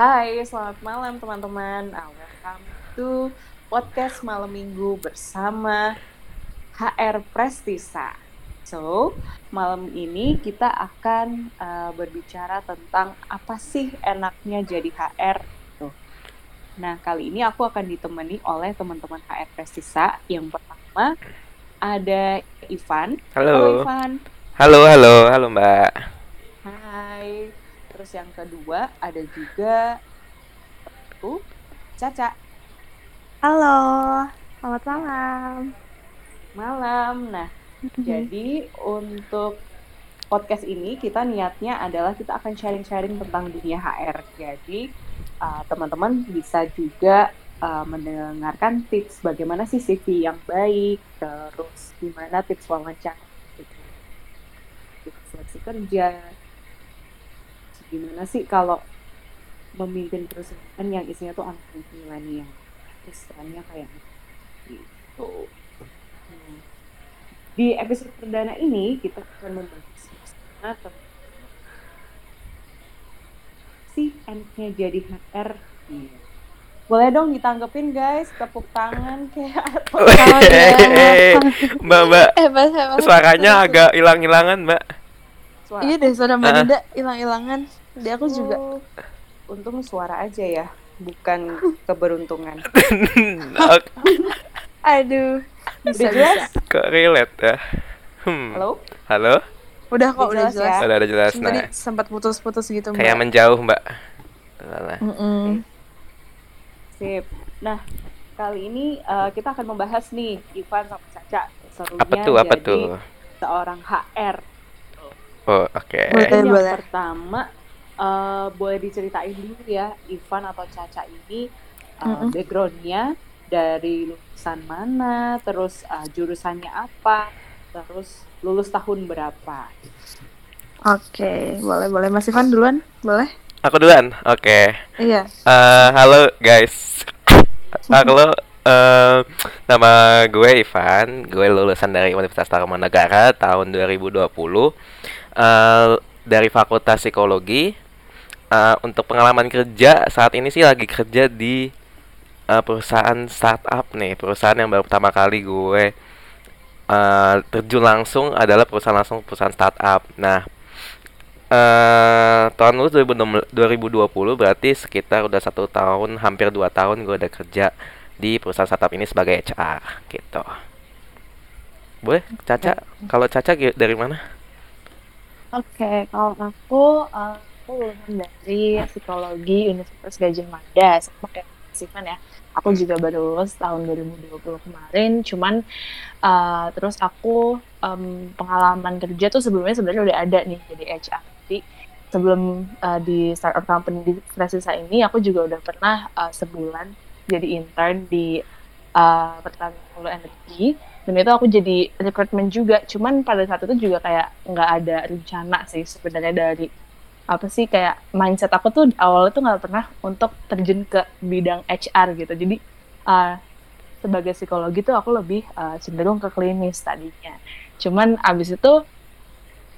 Hai, selamat malam teman-teman. Welcome to podcast malam minggu bersama HR Prestisa. So, malam ini kita akan uh, berbicara tentang apa sih enaknya jadi HR. Tuh. Nah, kali ini aku akan ditemani oleh teman-teman HR Prestisa. Yang pertama ada Ivan. Halo. Halo Ivan. Halo, halo, halo Mbak. Hai. Terus yang kedua ada juga aku Caca. Halo, selamat malam. Malam. Nah, jadi untuk podcast ini kita niatnya adalah kita akan sharing-sharing tentang dunia HR. Jadi uh, teman-teman bisa juga uh, mendengarkan tips bagaimana sih CV yang baik, terus gimana tips wawancara, gitu. tips seleksi kerja, gimana sih kalau memimpin perusahaan yang isinya tuh anak milenial, terus perannya kayak gitu. Hmm. Di episode perdana ini kita akan membahas tentang si enaknya jadi HR. Iya. Boleh dong ditanggepin guys, tepuk tangan kayak atau Hehehe. Mbak, Mbak, Hebat, hebat. suaranya agak hilang-hilangan Mbak. suara. Iya deh, suara Mbak Ah. Dinda hilang-hilangan. Di aku juga. Oh, Untung suara aja ya, bukan keberuntungan. Aduh. Bisa, Udah jelas? bisa. Kok relate ya? Hmm. Halo? Halo? Udah kok, Udah udah jelas ya? jelas. Udah ada jelas Tadi nah. sempat putus-putus gitu, Kayak Mbak. menjauh Mbak. Mm-mm. Sip. Nah, kali ini eh, kita akan membahas nih Ivan sama Caca serunya Apa tuh? Apa jadi tuh? seorang HR. Oh, oke. Mungkin yang pertama eh, boleh diceritain dulu ya Ivan atau Caca ini eh, Mm-mm. backgroundnya dari lulusan mana, terus eh, jurusannya apa, terus lulus tahun berapa. Oke, boleh, boleh. Mas Ivan duluan? Boleh? Aku duluan. Oke. Iya. Eh, halo guys. Halo eh, nama gue Ivan, gue lulusan dari Universitas Tarumanegara tahun 2020 eh, dari Fakultas Psikologi. Eh, untuk pengalaman kerja saat ini sih lagi kerja di eh, perusahaan startup nih, perusahaan yang baru pertama kali gue eh, terjun langsung adalah perusahaan langsung perusahaan startup. Nah, eh tahun lulus 2020 berarti sekitar udah satu tahun hampir dua tahun gue udah kerja di perusahaan startup ini sebagai HR gitu. Boleh Caca? Kalau Caca dari mana? Oke, kalau aku, eh, aku lulusan dari psikologi Universitas Gajah Mada, sama kayak Mas Ivan ya. Aku juga baru lulus tahun 2020 kemarin, cuman eh, terus aku em, pengalaman kerja tuh sebelumnya sebenarnya udah ada nih jadi HR. Jadi sebelum eh, di startup company di Fresisa ini, aku juga udah pernah eh, sebulan jadi intern di eh, Pertamina Energi dan itu aku jadi recruitment juga cuman pada saat itu juga kayak nggak ada rencana sih sebenarnya dari apa sih kayak mindset aku tuh awalnya tuh nggak pernah untuk terjun ke bidang HR gitu. Jadi uh, sebagai psikologi tuh aku lebih uh, cenderung ke klinis tadinya. Cuman abis itu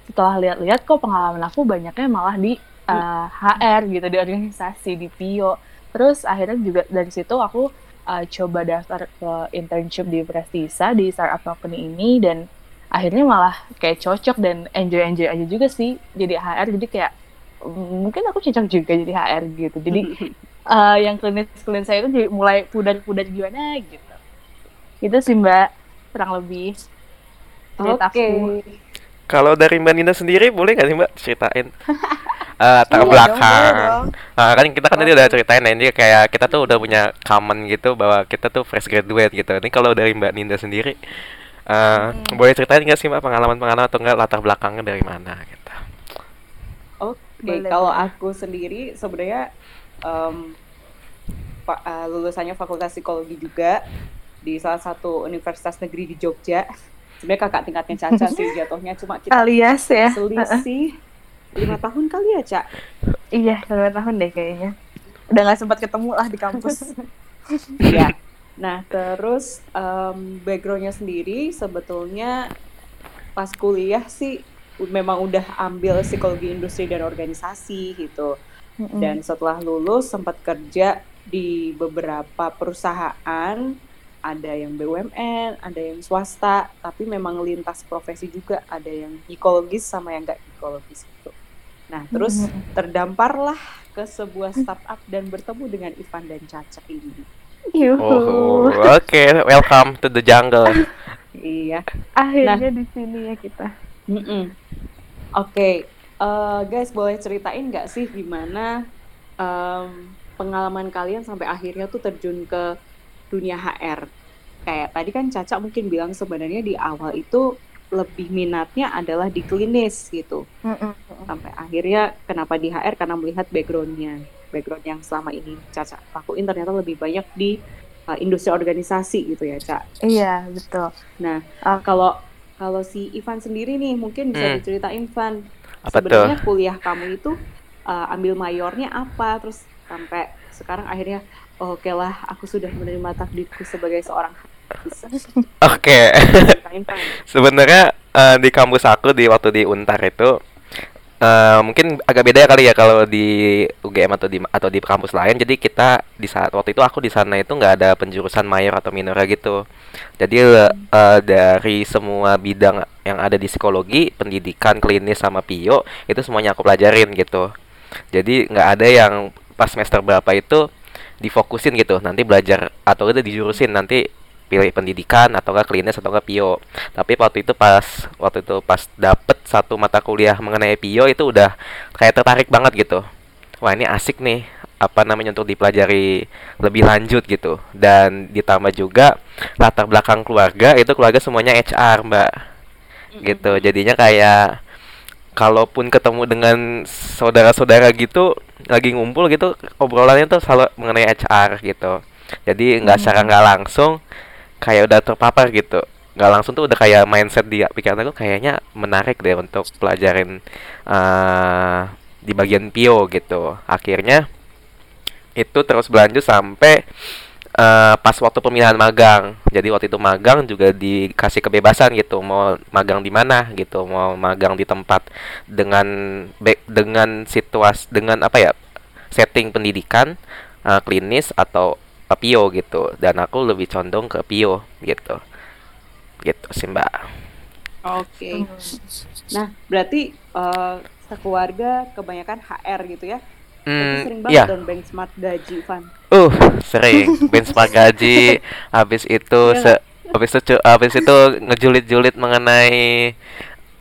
setelah lihat-lihat kok pengalaman aku banyaknya malah di uh, HR gitu di organisasi di PIO terus akhirnya juga dari situ aku uh, coba daftar ke internship di Prestisa di startup company ini dan akhirnya malah kayak cocok dan enjoy enjoy aja juga sih jadi HR jadi kayak mungkin aku cocok juga jadi HR gitu. Jadi uh, yang klinis klinis saya itu jadi mulai pudar pudar gimana gitu. Itu sih mbak kurang lebih Oke. ceritaku kalau dari Mbak Nina sendiri boleh nggak sih Mbak ceritain? Eh, latar Iya dong, belakang boleh dong. Ah, kan kita kan tadi udah ceritain ya, ini kayak kita tuh udah punya common gitu bahwa kita tuh fresh graduate gitu. Ini kalau dari Mbak Ninda sendiri eh, boleh ceritain nggak sih Mbak pengalaman-pengalaman atau enggak latar belakangnya dari mana gitu Oke, Boleh, kalau aku sendiri sebenarnya fa- eh, lulusannya Fakultas Psikologi juga di salah satu universitas negeri di Jogja. Sebenarnya kakak tingkatnya Caca sih jatuhnya, cuma kita alias ya selisih lima tahun kali ya, Cak? iya dua tahun deh kayaknya udah nggak sempat ketemu lah di kampus Iya. Nah, terus em, backgroundnya sendiri sebetulnya pas kuliah sih memang udah ambil psikologi industri dan organisasi gitu. Dan setelah lulus sempat kerja di beberapa perusahaan ada yang BUMN, ada yang swasta, tapi memang lintas profesi juga ada yang ekologis sama yang nggak ekologis gitu. Nah, terus Mm-mm. terdamparlah ke sebuah startup dan bertemu dengan Ivan dan Caca ini. Yuhu. Oh, oke, welcome to the jungle. Iya. Akhirnya di sini ya kita. Mm-mm. Oke, eh, guys boleh ceritain nggak sih gimana em, pengalaman kalian sampai akhirnya tuh terjun ke dunia HR? Kayak tadi kan Caca mungkin bilang sebenarnya di awal itu lebih minatnya adalah di klinis gitu. Sampai akhirnya kenapa di HR karena melihat backgroundnya, background yang selama ini Caca lakuin ternyata lebih banyak di eh, industri organisasi gitu ya, Cak. Iya betul. Nah, Ah. kalau kalau si Ivan sendiri nih mungkin bisa Hmm. diceritain Ivan Apa sebenarnya kuliah kamu itu uh, ambil mayornya apa terus sampai sekarang akhirnya oh, oke lah aku sudah menerima takdirku sebagai seorang Oke. Van. Sebenarnya eh, di kampus aku di waktu di Untar itu eh, mungkin agak beda ya kali ya kalau di UGM atau di atau di kampus lain. Jadi kita di saat waktu itu aku di sana itu nggak ada penjurusan mayor atau minor gitu. Jadi eh, dari semua bidang yang ada di psikologi, pendidikan, klinis sama pio itu semuanya aku pelajarin gitu. Jadi nggak ada yang pas semester berapa itu difokusin gitu. Nanti belajar atau itu dijurusin nanti pilih pendidikan atau enggak klinis atau enggak pio. Tapi waktu itu pas waktu itu pas dapet satu mata kuliah mengenai pio itu udah kayak tertarik banget gitu. Wah ini asik nih apa namanya untuk dipelajari lebih lanjut gitu. Dan ditambah juga latar belakang keluarga itu keluarga semuanya HR mbak. Gitu. Jadinya kayak kalaupun ketemu dengan saudara-saudara gitu lagi ngumpul gitu obrolannya tuh selalu mengenai HR gitu. Jadi nggak secara nggak langsung kayak udah terpapar gitu. Nggak langsung tuh udah kayak mindset di pikiran aku kayaknya menarik deh untuk pelajarin eh di bagian Pio gitu. Akhirnya itu terus berlanjut sampai eh, pas waktu pemilihan magang. Jadi waktu itu magang juga dikasih kebebasan gitu. Mau magang di mana gitu. Mau magang di tempat dengan dengan situasi dengan apa ya setting pendidikan eh, klinis atau eh, pio gitu dan aku lebih condong ke pio gitu gitu sih mbak Oke. Nah, berarti eh, sekeluarga kebanyakan HR gitu ya. Hmm, sering banget dong benchmark gaji, Van. Uh, sering benchmark gaji, habis itu Iya se habis itu habis itu ngejulit-julit mengenai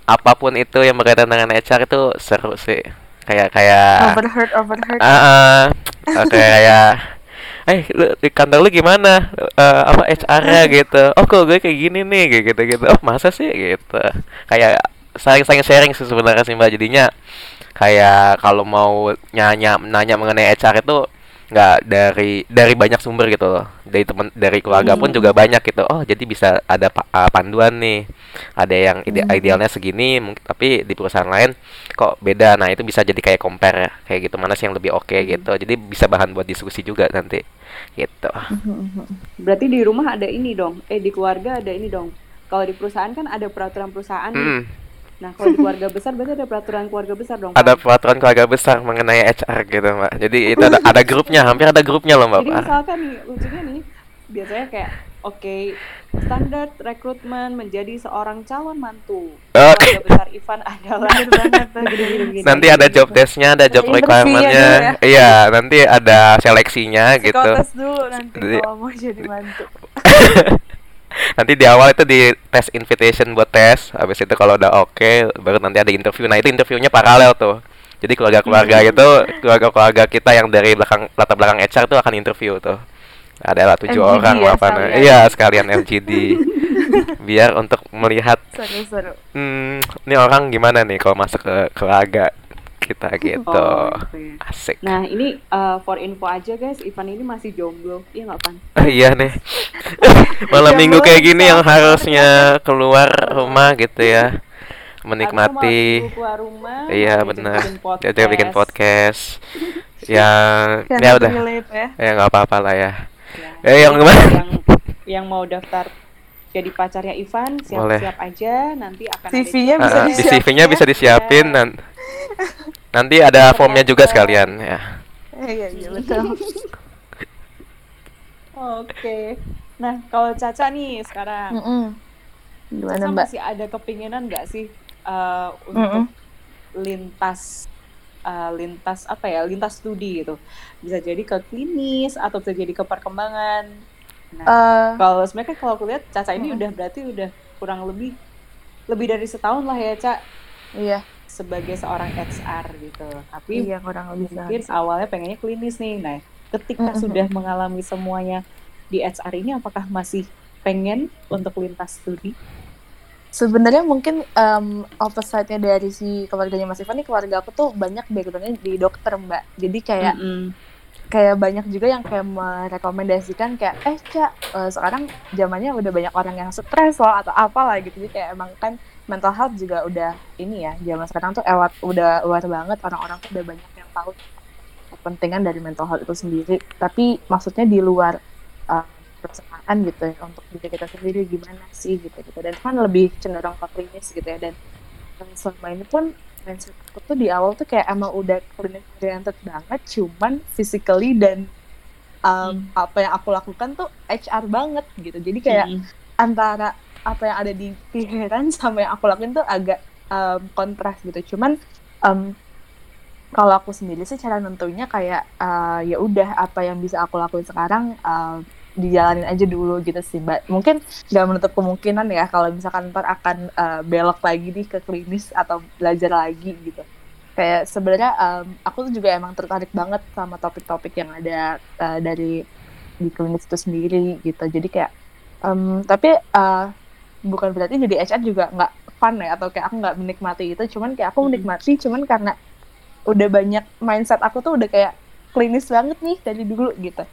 apa pun itu yang berkaitan dengan HR itu seru sih. Kayak kayak Overheard, overheard. ah, ah, kayak kayak eh lu, di kantor lu gimana? Eh, apa HR-nya gitu? Oh kok gue kayak gini nih kayak gitu gitu oh masa sih? Gitu. Kayak saling-saling sharing sih sebenarnya sih mbak jadinya. Kayak kalau mau nyanya nanya mengenai HR itu nggak dari dari banyak sumber gitu loh dari temen dari keluarga pun Hmm. juga banyak gitu oh jadi bisa ada pa- ah, panduan nih ada yang ide- Hmm. idealnya segini mungkin tapi di perusahaan lain kok beda nah itu bisa jadi kayak compare ya kayak gitu mana sih yang lebih oke Hmm. gitu jadi bisa bahan buat diskusi juga nanti gitu Berarti di rumah ada ini dong. Eh di keluarga ada ini dong. Kalau di perusahaan kan ada peraturan perusahaan. Mm, Nah, kalau di keluarga besar berarti ada peraturan keluarga besar dong. ada peraturan keluarga besar mengenai HR gitu mbak jadi itu ada, ada grupnya hampir ada grupnya loh mbak Jadi misalkan nih, lucunya nih, biasanya kayak oke, standar rekrutmen menjadi seorang calon mantu. Oh. Keluarga besar Ivan adalah nanti ada job desknya ada job ya requirementnya ya. iya nanti ada seleksinya gitu Psikotes dulu nanti kalau mau jadi mantu. nanti di awal itu di tes invitation buat tes habis itu kalau udah oke baru nanti ada interview. Nah itu interviewnya paralel tuh. Jadi keluarga-keluarga Hmm. itu keluarga-keluarga kita yang dari belakang latar belakang HR tuh akan interview tuh. Adalah tujuh MGD orang ya apa iya sekalian MGD biar untuk melihat Seru-seru. hmm, ini orang gimana nih kalau masuk ke keluarga kita gitu Oh, gitu ya. asik Nah, ini uh, for info aja guys, Ivan ini masih jomblo. Iya nggak, Pan? Iya nih malam minggu kayak gini bisa. yang harusnya keluar rumah gitu ya menikmati keluar rumah, iya benar bikin jadi bikin podcast ya Kan ya udah ya. ya nggak apa-apa lah ya Ya. Eh, yang gimana? yang yang mau daftar jadi pacarnya Ivan siap-siap aja nanti akan CV-nya bisa Ah, di disiapin CV-nya ya. bisa disiapin Ya. Nanti ada formnya juga sekalian ya. Iya iya betul. Oke. Nah, kalau Caca nih sekarang, Mm-mm. Gimana Caca mbak? masih ada kepinginan nggak sih eh, untuk Mm-mm. lintas eh, lintas apa ya lintas studi gitu bisa jadi ke klinis atau bisa jadi ke perkembangan nah Eh, kalau sebenarnya kan kalau aku lihat Caca ini Mm-mm. udah berarti udah kurang lebih lebih dari setahun lah ya Cak iya sebagai seorang HR gitu tapi iya kurang lebih mungkin sehari. awalnya pengennya klinis nih nah ketika Mm-mm. sudah mengalami semuanya di HR ini apakah masih pengen untuk lintas studi Sebenarnya mungkin em, opposite-nya dari si keluarganya Mas Ivan nih keluarga aku tuh banyak background-nya di dokter mbak. Jadi kayak Mm-mm. kayak banyak juga yang kayak merekomendasikan kayak eh cak eh, sekarang zamannya udah banyak orang yang stres loh atau apalah gitu jadi kayak emang kan mental health juga udah ini ya zaman sekarang tuh ewat udah luar banget. Orang-orang tuh udah banyak yang tahu kepentingan dari mental health itu sendiri. Tapi maksudnya di luar perusahaan gitu ya untuk diri kita sendiri gimana sih gitu gitu. Dan kan lebih cenderung ke klinis gitu ya. Dan eh, selama ini pun mindset aku tuh di awal tuh kayak emang udah clinic oriented banget cuman physically dan um, apa yang aku lakukan tuh HR banget gitu. Jadi kayak Mm-mm. antara apa yang ada di pikiran sama yang aku lakuin tuh agak um, kontras gitu. Cuman um, kalau aku sendiri sih cara nentunya kayak uh, ya udah apa yang bisa aku lakuin sekarang uh, dijalanin aja dulu gitu sih mbak. Mungkin nggak menutup kemungkinan ya kalau misalkan ntar akan uh, belok lagi nih ke klinis atau belajar lagi gitu. Kayak sebenarnya um, aku tuh juga emang tertarik banget sama topik-topik yang ada uh, dari di klinis itu sendiri gitu. Jadi kayak um, tapi uh, bukan berarti jadi HR juga nggak fun ya atau kayak aku nggak menikmati itu cuman kayak aku menikmati cuman karena udah banyak mindset aku tuh udah kayak klinis banget nih dari dulu gitu.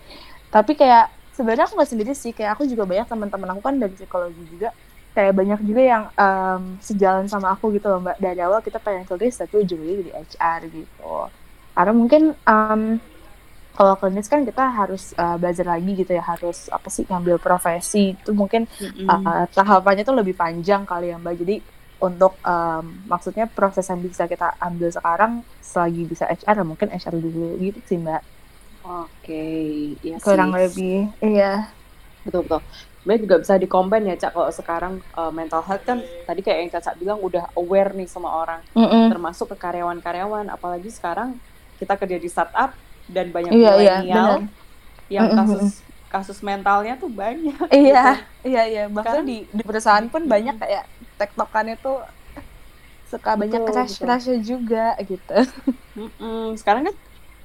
Tapi kayak sebenarnya aku nggak sendiri sih kayak aku juga banyak teman-teman aku kan dari psikologi juga kayak banyak juga yang um, sejalan sama aku gitu loh mbak. Dari awal kita pengen klinis tapi ujungnya jadi HR gitu. Karena mungkin um, kalau klinis kan kita harus uh, belajar lagi gitu ya harus apa sih ngambil profesi itu mungkin Mm-mm. uh, tahapannya tuh lebih panjang kali ya mbak jadi untuk um, maksudnya proses yang bisa kita ambil sekarang selagi bisa HR mungkin HR dulu gitu sih mbak Oke, iya kurang sih. lebih iya Betul betul. Sebenarnya juga bisa dikombin ya Cak kalau sekarang uh, mental health kan tadi kayak yang Caca bilang udah aware nih sama orang, Mm-mm. termasuk ke karyawan-karyawan. Apalagi sekarang kita kerja di startup dan banyak iya iya milenial benar yang Mm-mm. kasus kasus mentalnya tuh banyak. iya iya iya bahkan Sekarang- di, di perusahaan pun Mm-mm. banyak kayak tektokannya tuh suka banyak Betul, crash crashnya juga gitu Mm-mm. Sekarang kan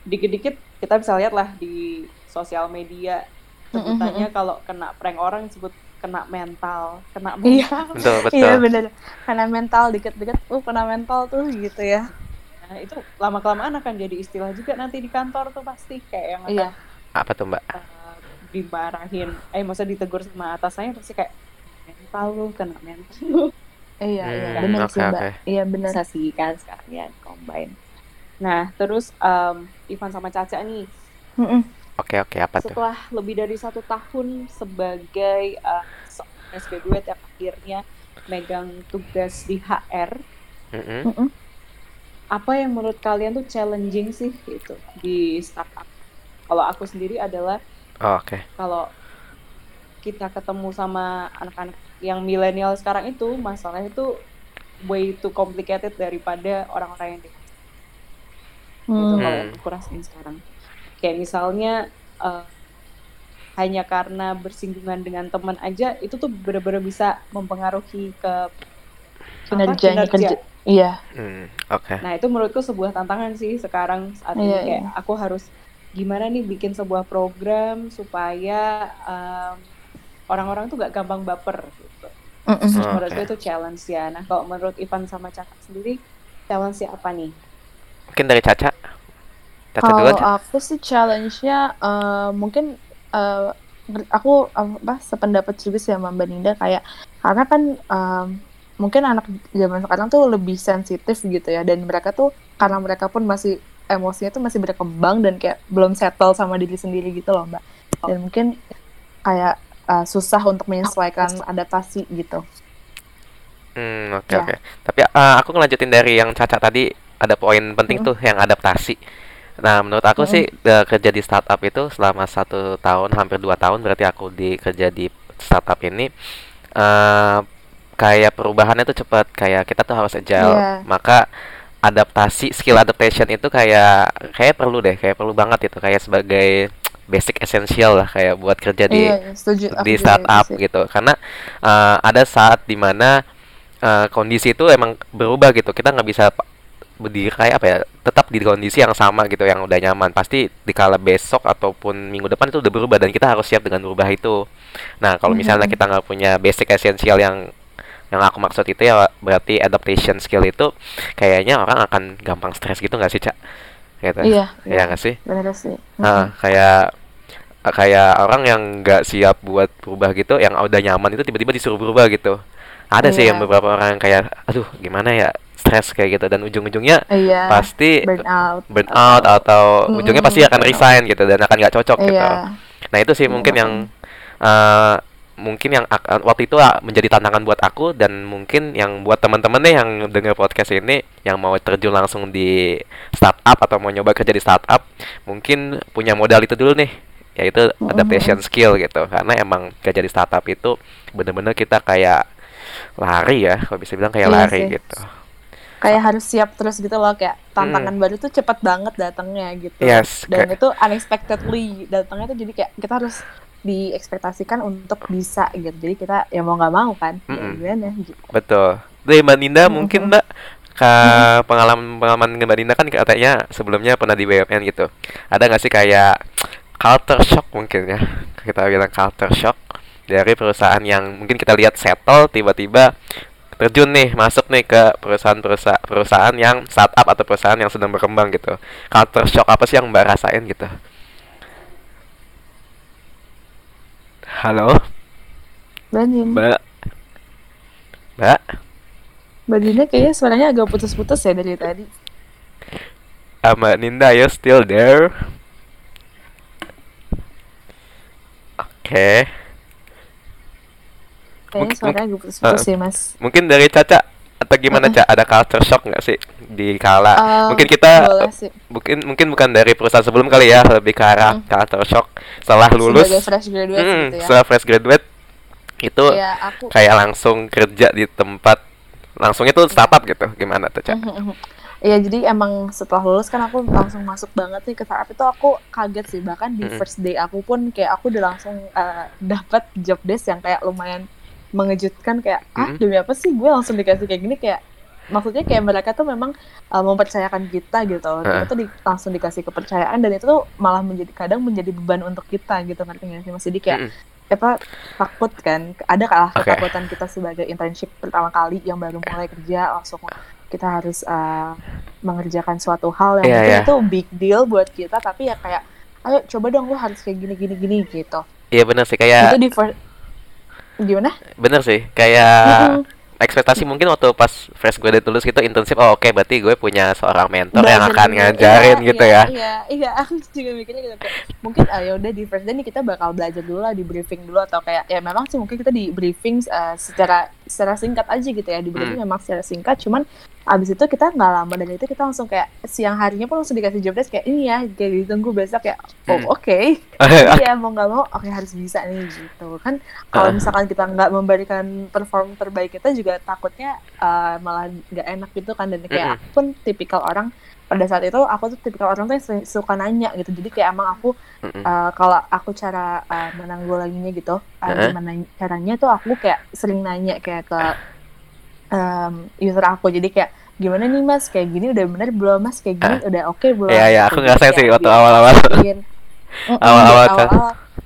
dikit-dikit kita bisa lihat lah di sosial media sebutannya kalau kena prank orang disebut kena mental, kena Iya. mental. Betul, betul. iya benar karena mental dikit-dikit uh kena mental tuh gitu ya Nah, itu lama kelamaan akan jadi istilah juga nanti di kantor tuh pasti kayak yang akan iya Apa tuh, Mbak? uh, dimarahin, eh masa ditegur sama atasannya pasti kayak mental lu kena mental lu. iya iya Hmm, benar oke, sih mbak oke. iya benar Bisa sih kan sekarang ya combine. Nah, terus um, Ivan sama Caca nih Mm-mm. Oke, oke, apa tuh? setelah lebih dari satu tahun sebagai uh, seorang fresh graduate yang akhirnya megang tugas di HR, Mm-mm. Mm-mm. Apa yang menurut kalian tuh challenging sih gitu di startup? Kalau aku sendiri adalah Oh, oke. kalau kita ketemu sama anak-anak yang milenial sekarang itu masalahnya itu way too complicated daripada orang-orang yang di gitu Hmm. kalau yang aku rasain sekarang kayak misalnya eh, hanya karena bersinggungan dengan teman aja itu tuh bener-bener bisa mempengaruhi ke apa, kinerjanya kerja iya Hmm, oke. Nah itu menurutku sebuah tantangan sih sekarang saat ini Iya, kayak aku harus gimana nih bikin sebuah program supaya em, orang-orang tuh gak gampang baper gitu. Oh, Menurutku oke. itu challenge ya. Nah kalau menurut Ivan sama Cakak sendiri challenge apa nih? Mungkin dari Caca. Caca dulu Kalau aja. aku sih challenge-nya eh, mungkin ber- aku apa sependapat juga sih sama Mbak Ninda kayak karena kan em, mungkin anak zaman sekarang tuh lebih sensitif gitu ya dan mereka tuh karena mereka pun masih emosinya tuh masih berkembang dan kayak belum settle sama diri sendiri gitu loh Mbak. Dan mungkin kayak eh, susah untuk menyesuaikan adaptasi gitu. Hmm, oke Ya. oke. Tapi uh, aku ngelanjutin dari yang Caca tadi ada poin penting Mm. tuh yang adaptasi. Nah, menurut aku sih eh, kerja di startup itu selama satu tahun hampir dua tahun berarti aku di kerja di startup ini eh kayak perubahannya tuh cepat kayak kita tuh harus agile Iya. maka adaptasi skill adaptation itu kayak kayak perlu deh kayak perlu banget itu kayak sebagai basic essential lah kayak buat kerja di Iya, iya, setuju. Di startup itu sih. gitu karena eh, ada saat di mana eh, kondisi itu emang berubah gitu kita nggak bisa berdiri kayak apa ya tetap di kondisi yang sama gitu yang udah nyaman pasti dikala besok ataupun minggu depan itu udah berubah dan kita harus siap dengan berubah itu nah kalau misalnya Mhm. kita nggak punya basic essential yang yang aku maksud itu ya berarti adaptation skill itu kayaknya orang akan gampang stres gitu nggak sih cak gitu Iya, ya iya. nggak sih Bener sih. Nah, kayak kayak orang yang nggak siap buat berubah gitu, yang udah nyaman itu tiba-tiba disuruh berubah gitu. Ada sih yang Iya. beberapa orang yang kayak, aduh gimana ya, stres kayak gitu dan ujung-ujungnya Iya. pasti burn out. burn out atau Mm-mm, ujungnya pasti akan resign gitu dan akan nggak cocok gitu. Iya. Nah itu sih Iya, mungkin yang eh, mungkin yang ak- waktu itu ah, menjadi tantangan buat aku dan mungkin yang buat teman-teman nih yang dengar podcast ini yang mau terjun langsung di startup atau mau nyoba kerja di startup mungkin punya modal itu dulu nih yaitu adaptation skill gitu karena emang kerja di startup itu bener-bener kita kayak lari ya kalau bisa bilang kayak Iya lari sih. gitu Kayak harus siap terus gitu loh kayak tantangan baru tuh cepet banget datangnya gitu. yes Dan kayak- itu unexpectedly datangnya tuh jadi kayak kita harus diekspektasikan untuk bisa gitu. Jadi kita ya mau nggak mau kan. Ya Mm-mm. gimana gitu. Betul. Dari Mbak Ninda Mhm. mungkin Mbak ke pengalaman-pengalaman Mbak Ninda kan katanya sebelumnya pernah di BUMN gitu. Ada nggak sih kayak culture shock mungkin ya? Kita bilang culture shock dari perusahaan yang mungkin kita lihat settle tiba-tiba terjun nih masuk nih ke perusahaan-perusahaan perusahaan yang startup atau perusahaan yang sedang berkembang gitu. Culture shock apa sih yang Mbak rasain gitu? Halo, Banin. Mbak. Mbak. Mbak Dina kayaknya suaranya agak putus-putus ya dari tadi. Mbak Ninda, you still there? Oke, Kayaknya Mungkin- suaranya agak putus-putus uh, sih mas. mungkin dari Caca atau gimana. Caca? Ada culture shock nggak sih di kala? Eh, mungkin kita mungkin mungkin bukan dari perusahaan sebelum kali ya, lebih ke arah Hmm. culture shock setelah lulus, sebagai fresh graduate Hmm, gitu ya. setelah fresh graduate itu Kayak aku kayak langsung kerja di tempat langsung itu startup gitu. Gimana tuh Caca? Mhm, mhm. Iya jadi emang setelah lulus kan aku langsung masuk banget nih ke startup itu aku kaget sih bahkan di first day aku pun kayak aku udah langsung eh, dapat job desk yang kayak lumayan mengejutkan kayak ah demi apa sih gue langsung dikasih kayak gini? Kayak maksudnya kayak mereka tuh memang eh, mempercayakan kita gitu. Kita tuh di- langsung dikasih kepercayaan dan itu tuh malah menjadi kadang menjadi beban untuk kita gitu ngerti nggak sih? Mas? Jadi kayak apa takut kan? Ada kalah Oke. ketakutan kita sebagai internship pertama kali yang baru mulai kerja langsung kita harus uh, mengerjakan suatu hal yang Iya, mungkin iya. itu big deal buat kita tapi ya kayak ayo coba dong lu harus kayak gini gini gini gitu. Iya bener sih. Kayak itu di fir- gimana? Bener sih kayak ekspektasi mungkin waktu pas fresh graduate lulus gitu internship oh oke berarti gue punya seorang mentor yang akan ngajarin Iya, gitu iya, ya. Iya, iya, aku juga mikirnya gitu kayak mungkin ayo udah di first day nih kita bakal belajar dulu lah di briefing dulu atau kayak ya memang sih mungkin kita di briefing uh, secara secara singkat aja gitu ya di briefing Hmm. memang secara singkat cuman abis itu kita nggak lama dari itu kita langsung kayak siang harinya pun langsung dikasih job desk kayak ini ya kayak ditunggu besok kayak oh Hmm. oke Jadi ya mau nggak mau oke harus bisa nih gitu kan kalau Ah. misalkan kita nggak memberikan perform terbaik kita juga takutnya uh, malah nggak enak gitu kan dan kayak aku pun tipikal orang pada saat itu aku tuh tipikal orang tuh yang suka nanya gitu. Jadi kayak emang aku Mm-mm. uh, kalau aku cara uh, menanggulanginya gitu uh, gimana caranya tuh aku kayak sering nanya kayak ke um, user aku. Jadi kayak gimana nih mas? Kayak gini udah bener belum? Mas kayak gini udah oke belum? Iya, iya, aku kayak sih waktu awal-awal. Awal-awal kan.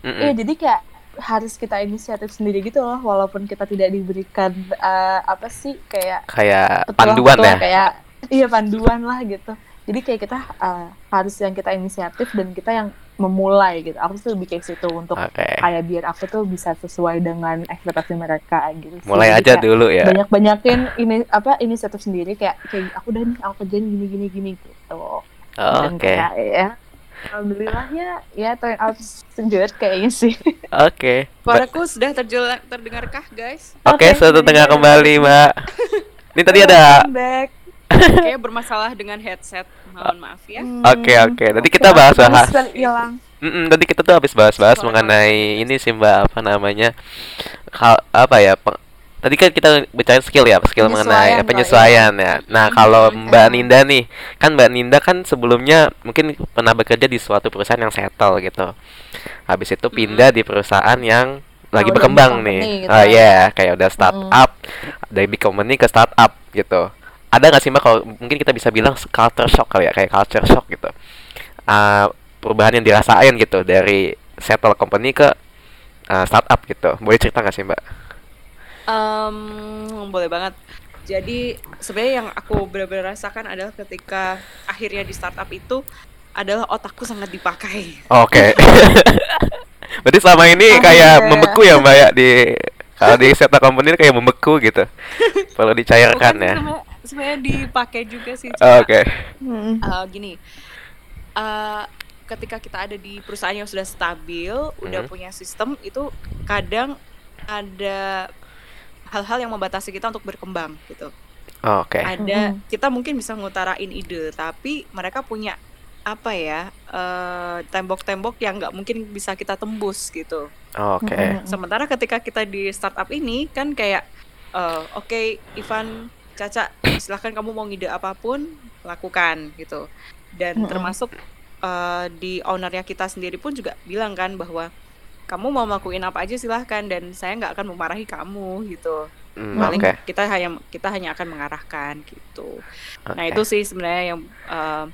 Iya, jadi kayak harus kita inisiatif sendiri gitu loh, walaupun kita tidak diberikan eh, apa sih kayak kayak panduan ya? kayak iya panduan lah gitu. Jadi kayak kita eh, harus yang kita inisiatif dan kita yang memulai gitu. Aku tuh lebih kayak situ untuk oke kayak biar aku tuh bisa sesuai dengan ekspektasi mereka gitu. mulai Jadi aja kayak dulu ya Banyak banyakin ini apa inisiatif sendiri kayak kayak aku udah nih aku kerjain gini gini gini gitu. Dan oke kayak ya alhamdulillahnya ya turn out kayaknya sih. oke Mbak- Suaraku sudah terjel- terdengarkah, guys? oke Oke, sudah jadi tengah ada- kembali mbak ini tadi ada back. Kayak bermasalah dengan headset. Mohon maaf ya. Oke oke. Nanti kita bahas-bahas. hilang. Mm-mm, nanti kita tuh habis bahas-bahas Suara mengenai ini sih Mbak apa namanya hal apa ya pe- tadi kan kita bicara skill ya skill mengenai Penyesuaian penyesuaian ya. Nah kalau Mbak Hmm. Ninda nih kan Mbak Ninda kan sebelumnya mungkin pernah bekerja di suatu perusahaan yang settle gitu. Habis itu pindah di perusahaan yang lagi berkembang nih. company gitu Oh ya. iya kayak udah startup dari big company ke startup gitu. Ada nggak sih Mbak kalau mungkin kita bisa bilang culture shock kali ya kayak culture shock gitu. Ah, perubahan yang dirasain gitu dari settle company ke uh, startup gitu. Boleh cerita nggak sih Mbak? Em, boleh banget. Jadi sebenarnya yang aku benar-benar rasakan adalah ketika akhirnya di startup itu adalah otakku sangat dipakai. Oke. Berarti selama ini Oh, kayak iya. membeku ya Mbak ya di kalau di settle company kayak membeku gitu. Perlu dicairkan Bukan ya. sebenarnya- sebenarnya dipakai juga sih. Oh. Oke. Mm-mm. Eh, gini, eh, ketika kita ada di perusahaan yang sudah stabil, udah Mhm. punya sistem, itu kadang ada hal-hal yang membatasi kita untuk berkembang gitu. Oh, Oke. Ada Mhm. kita mungkin bisa ngutarain ide, tapi mereka punya apa ya eh, tembok-tembok yang nggak mungkin bisa kita tembus gitu. Oh, Oke. Mm-mm. Sementara ketika kita di startup ini kan kayak eh, oke Ivan, Caca, silahkan kamu mau ngide apa pun lakukan gitu. Dan Mm-mm. termasuk eh, di ownernya kita sendiri pun juga bilang kan bahwa kamu mau ngelakuin apa aja silahkan dan saya nggak akan memarahi kamu gitu. Hmm, Paling Oke. kita hanya kita hanya akan mengarahkan gitu. Nah Oke. itu sih sebenarnya yang eh,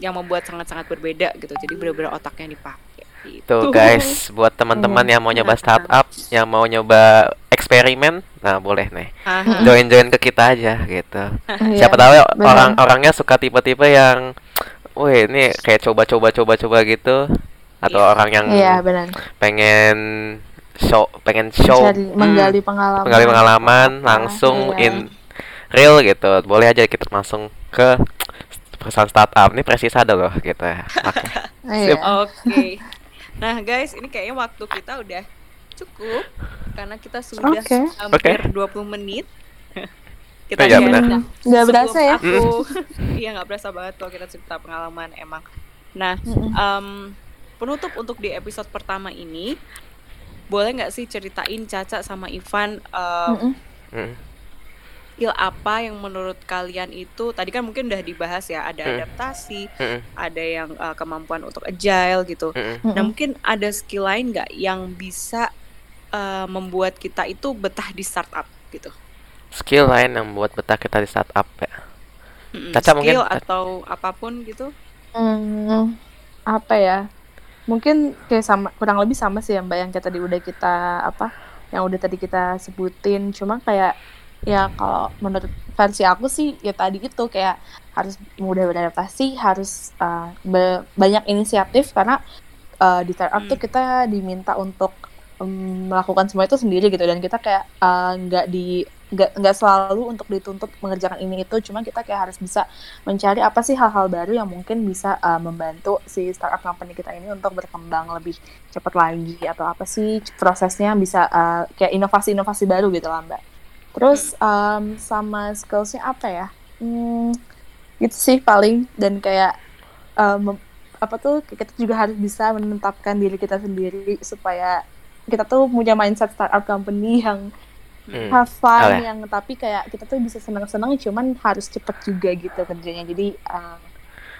yang membuat sangat-sangat berbeda gitu. Jadi benar-benar otaknya dipakai. Gitu. Tuh guys, buat teman-teman yang mau nyoba startup, yang mau nyoba eksperimen, nah boleh nih. Join-join ke kita aja gitu. Iya, Siapa tahu ya benar. orang-orangnya suka tipe-tipe yang Wih, ini kayak coba-coba coba-coba gitu atau Iya. orang yang Iya benar. pengen show pengen show Mencari, hmm, menggali pengalaman. menggali pengalaman langsung Iya. in real gitu. Boleh aja kita langsung ke perusahaan startup. Ini presis ada loh gitu. Oke. Iya. Nah, guys, ini kayaknya waktu kita udah cukup karena kita sudah Oke. hampir 20 menit. Oh iya, benar. Sebelum berasa ya. Aku iya nggak berasa banget kalau kita cerita pengalaman emang. Nah, em, penutup untuk di episode pertama ini boleh nggak sih ceritain Caca sama Ivan em, Mm-mm. Hmm. Skill apa yang menurut kalian itu tadi kan mungkin udah dibahas ya ada Hmm. adaptasi, Mm-mm. ada yang eh, kemampuan untuk agile gitu. Mm-mm. Nah, Mm-mm. mungkin ada skill lain nggak yang bisa eh, membuat kita itu betah di startup gitu? Skill lain yang buat betah kita di startup ya. Mm-mm, Caca mungkin- skill atau apa pun gitu? Hmm, apa ya? Mungkin kayak sama kurang lebih sama sih ya Mbak yang kayak tadi udah kita apa yang udah tadi kita sebutin cuma kayak ya kalau menurut versi aku sih ya tadi itu kayak harus mudah beradaptasi harus uh, be- banyak inisiatif karena uh, di startup tuh Hmm. kita diminta untuk um, melakukan semua itu sendiri gitu dan kita kayak uh, nggak di nggak nggak selalu untuk dituntut mengerjakan ini itu cuma kita kayak harus bisa mencari apa sih hal-hal baru yang mungkin bisa uh, membantu si startup company kita ini untuk berkembang lebih cepat lagi atau apa sih prosesnya bisa uh, kayak inovasi-inovasi baru gitu lah mbak. Terus um, sama skillsnya apa ya? Hmm, itu sih paling dan kayak um, apa tuh kita juga harus bisa menetapkan diri kita sendiri supaya kita tuh punya mindset startup company yang Hmm. have fun ya. yang tapi kayak kita tuh bisa senang-senang cuman harus cepet juga gitu kerjanya jadi uh,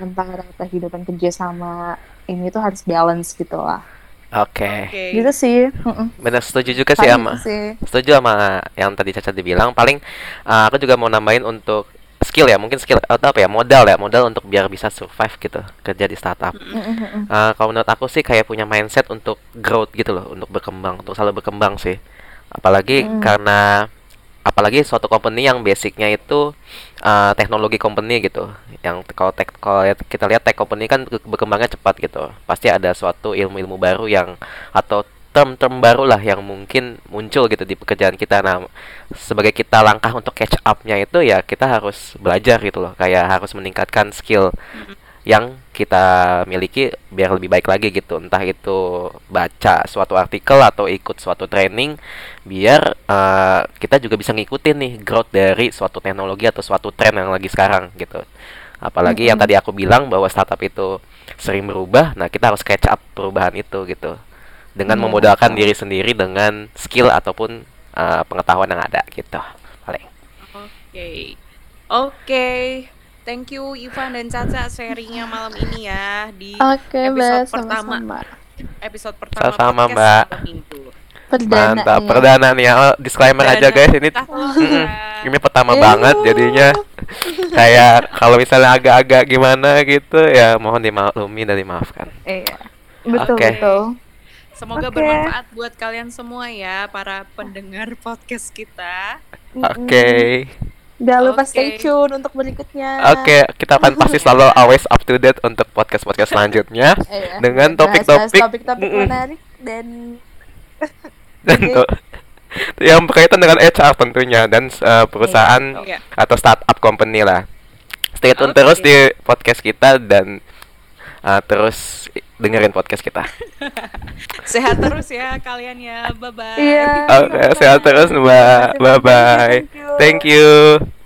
antara kehidupan kerja sama ini tuh harus balance gitu lah Oke. Oke. gitu sih. Benar setuju juga sih Paling sama. itu sih Setuju sama yang tadi Caca dibilang. Paling uh, aku juga mau nambahin untuk skill ya, mungkin skill atau apa ya, modal ya, modal untuk biar bisa survive gitu kerja di startup. Uh, kalau menurut aku sih kayak punya mindset untuk growth gitu loh, untuk berkembang, untuk selalu berkembang sih. Apalagi Mm. karena apalagi suatu company yang basicnya itu uh, teknologi company gitu. Yang kalau tek kalau lihat- kita lihat tech company kan ke- berkembangnya cepat gitu. Pasti ada suatu ilmu-ilmu baru yang atau term-term baru lah yang mungkin muncul gitu di pekerjaan kita. Nah, sebagai kita langkah untuk catch up-nya itu ya kita harus belajar gitu loh, kayak harus meningkatkan skill yang kita miliki biar lebih baik lagi gitu entah itu baca suatu artikel atau ikut suatu training biar uh, kita juga bisa ngikutin nih growth dari suatu teknologi atau suatu tren yang lagi sekarang gitu apalagi mm -hmm. yang tadi aku bilang bahwa startup itu sering berubah nah kita harus catch up perubahan itu gitu dengan mm -hmm. memodalkan diri sendiri dengan skill ataupun uh, pengetahuan yang ada gitu paling oke okay. oke okay. Thank you Ivan dan Caca sharingnya malam ini ya di okay, episode mbak, pertama. Sama-sama. Episode pertama sama Mbak. Perdana Mantap, ya. perdana nih ya. Oh, disclaimer perdana. aja guys, ini ini pertama Ew. banget jadinya kayak kalau misalnya agak-agak gimana gitu ya mohon dimaklumi dan dimaafkan. Iya. Betul okay. betul. Semoga okay. bermanfaat buat kalian semua ya para pendengar podcast kita. Oke. Okay. Jangan lupa okay. stay tune untuk berikutnya. Oke, okay, kita akan pasti selalu always up to date untuk podcast-podcast selanjutnya iya. dengan topik-topik topik-topik menarik dan dan yang berkaitan dengan HR tentunya dan uh, perusahaan yeah. atau startup company lah. Stay tune okay. terus di podcast kita dan uh, terus dengerin podcast kita. sehat terus ya kalian ya. Bye bye. Iya. Oke, okay, sehat terus Mbak. Bye bye. Thank you. Thank you.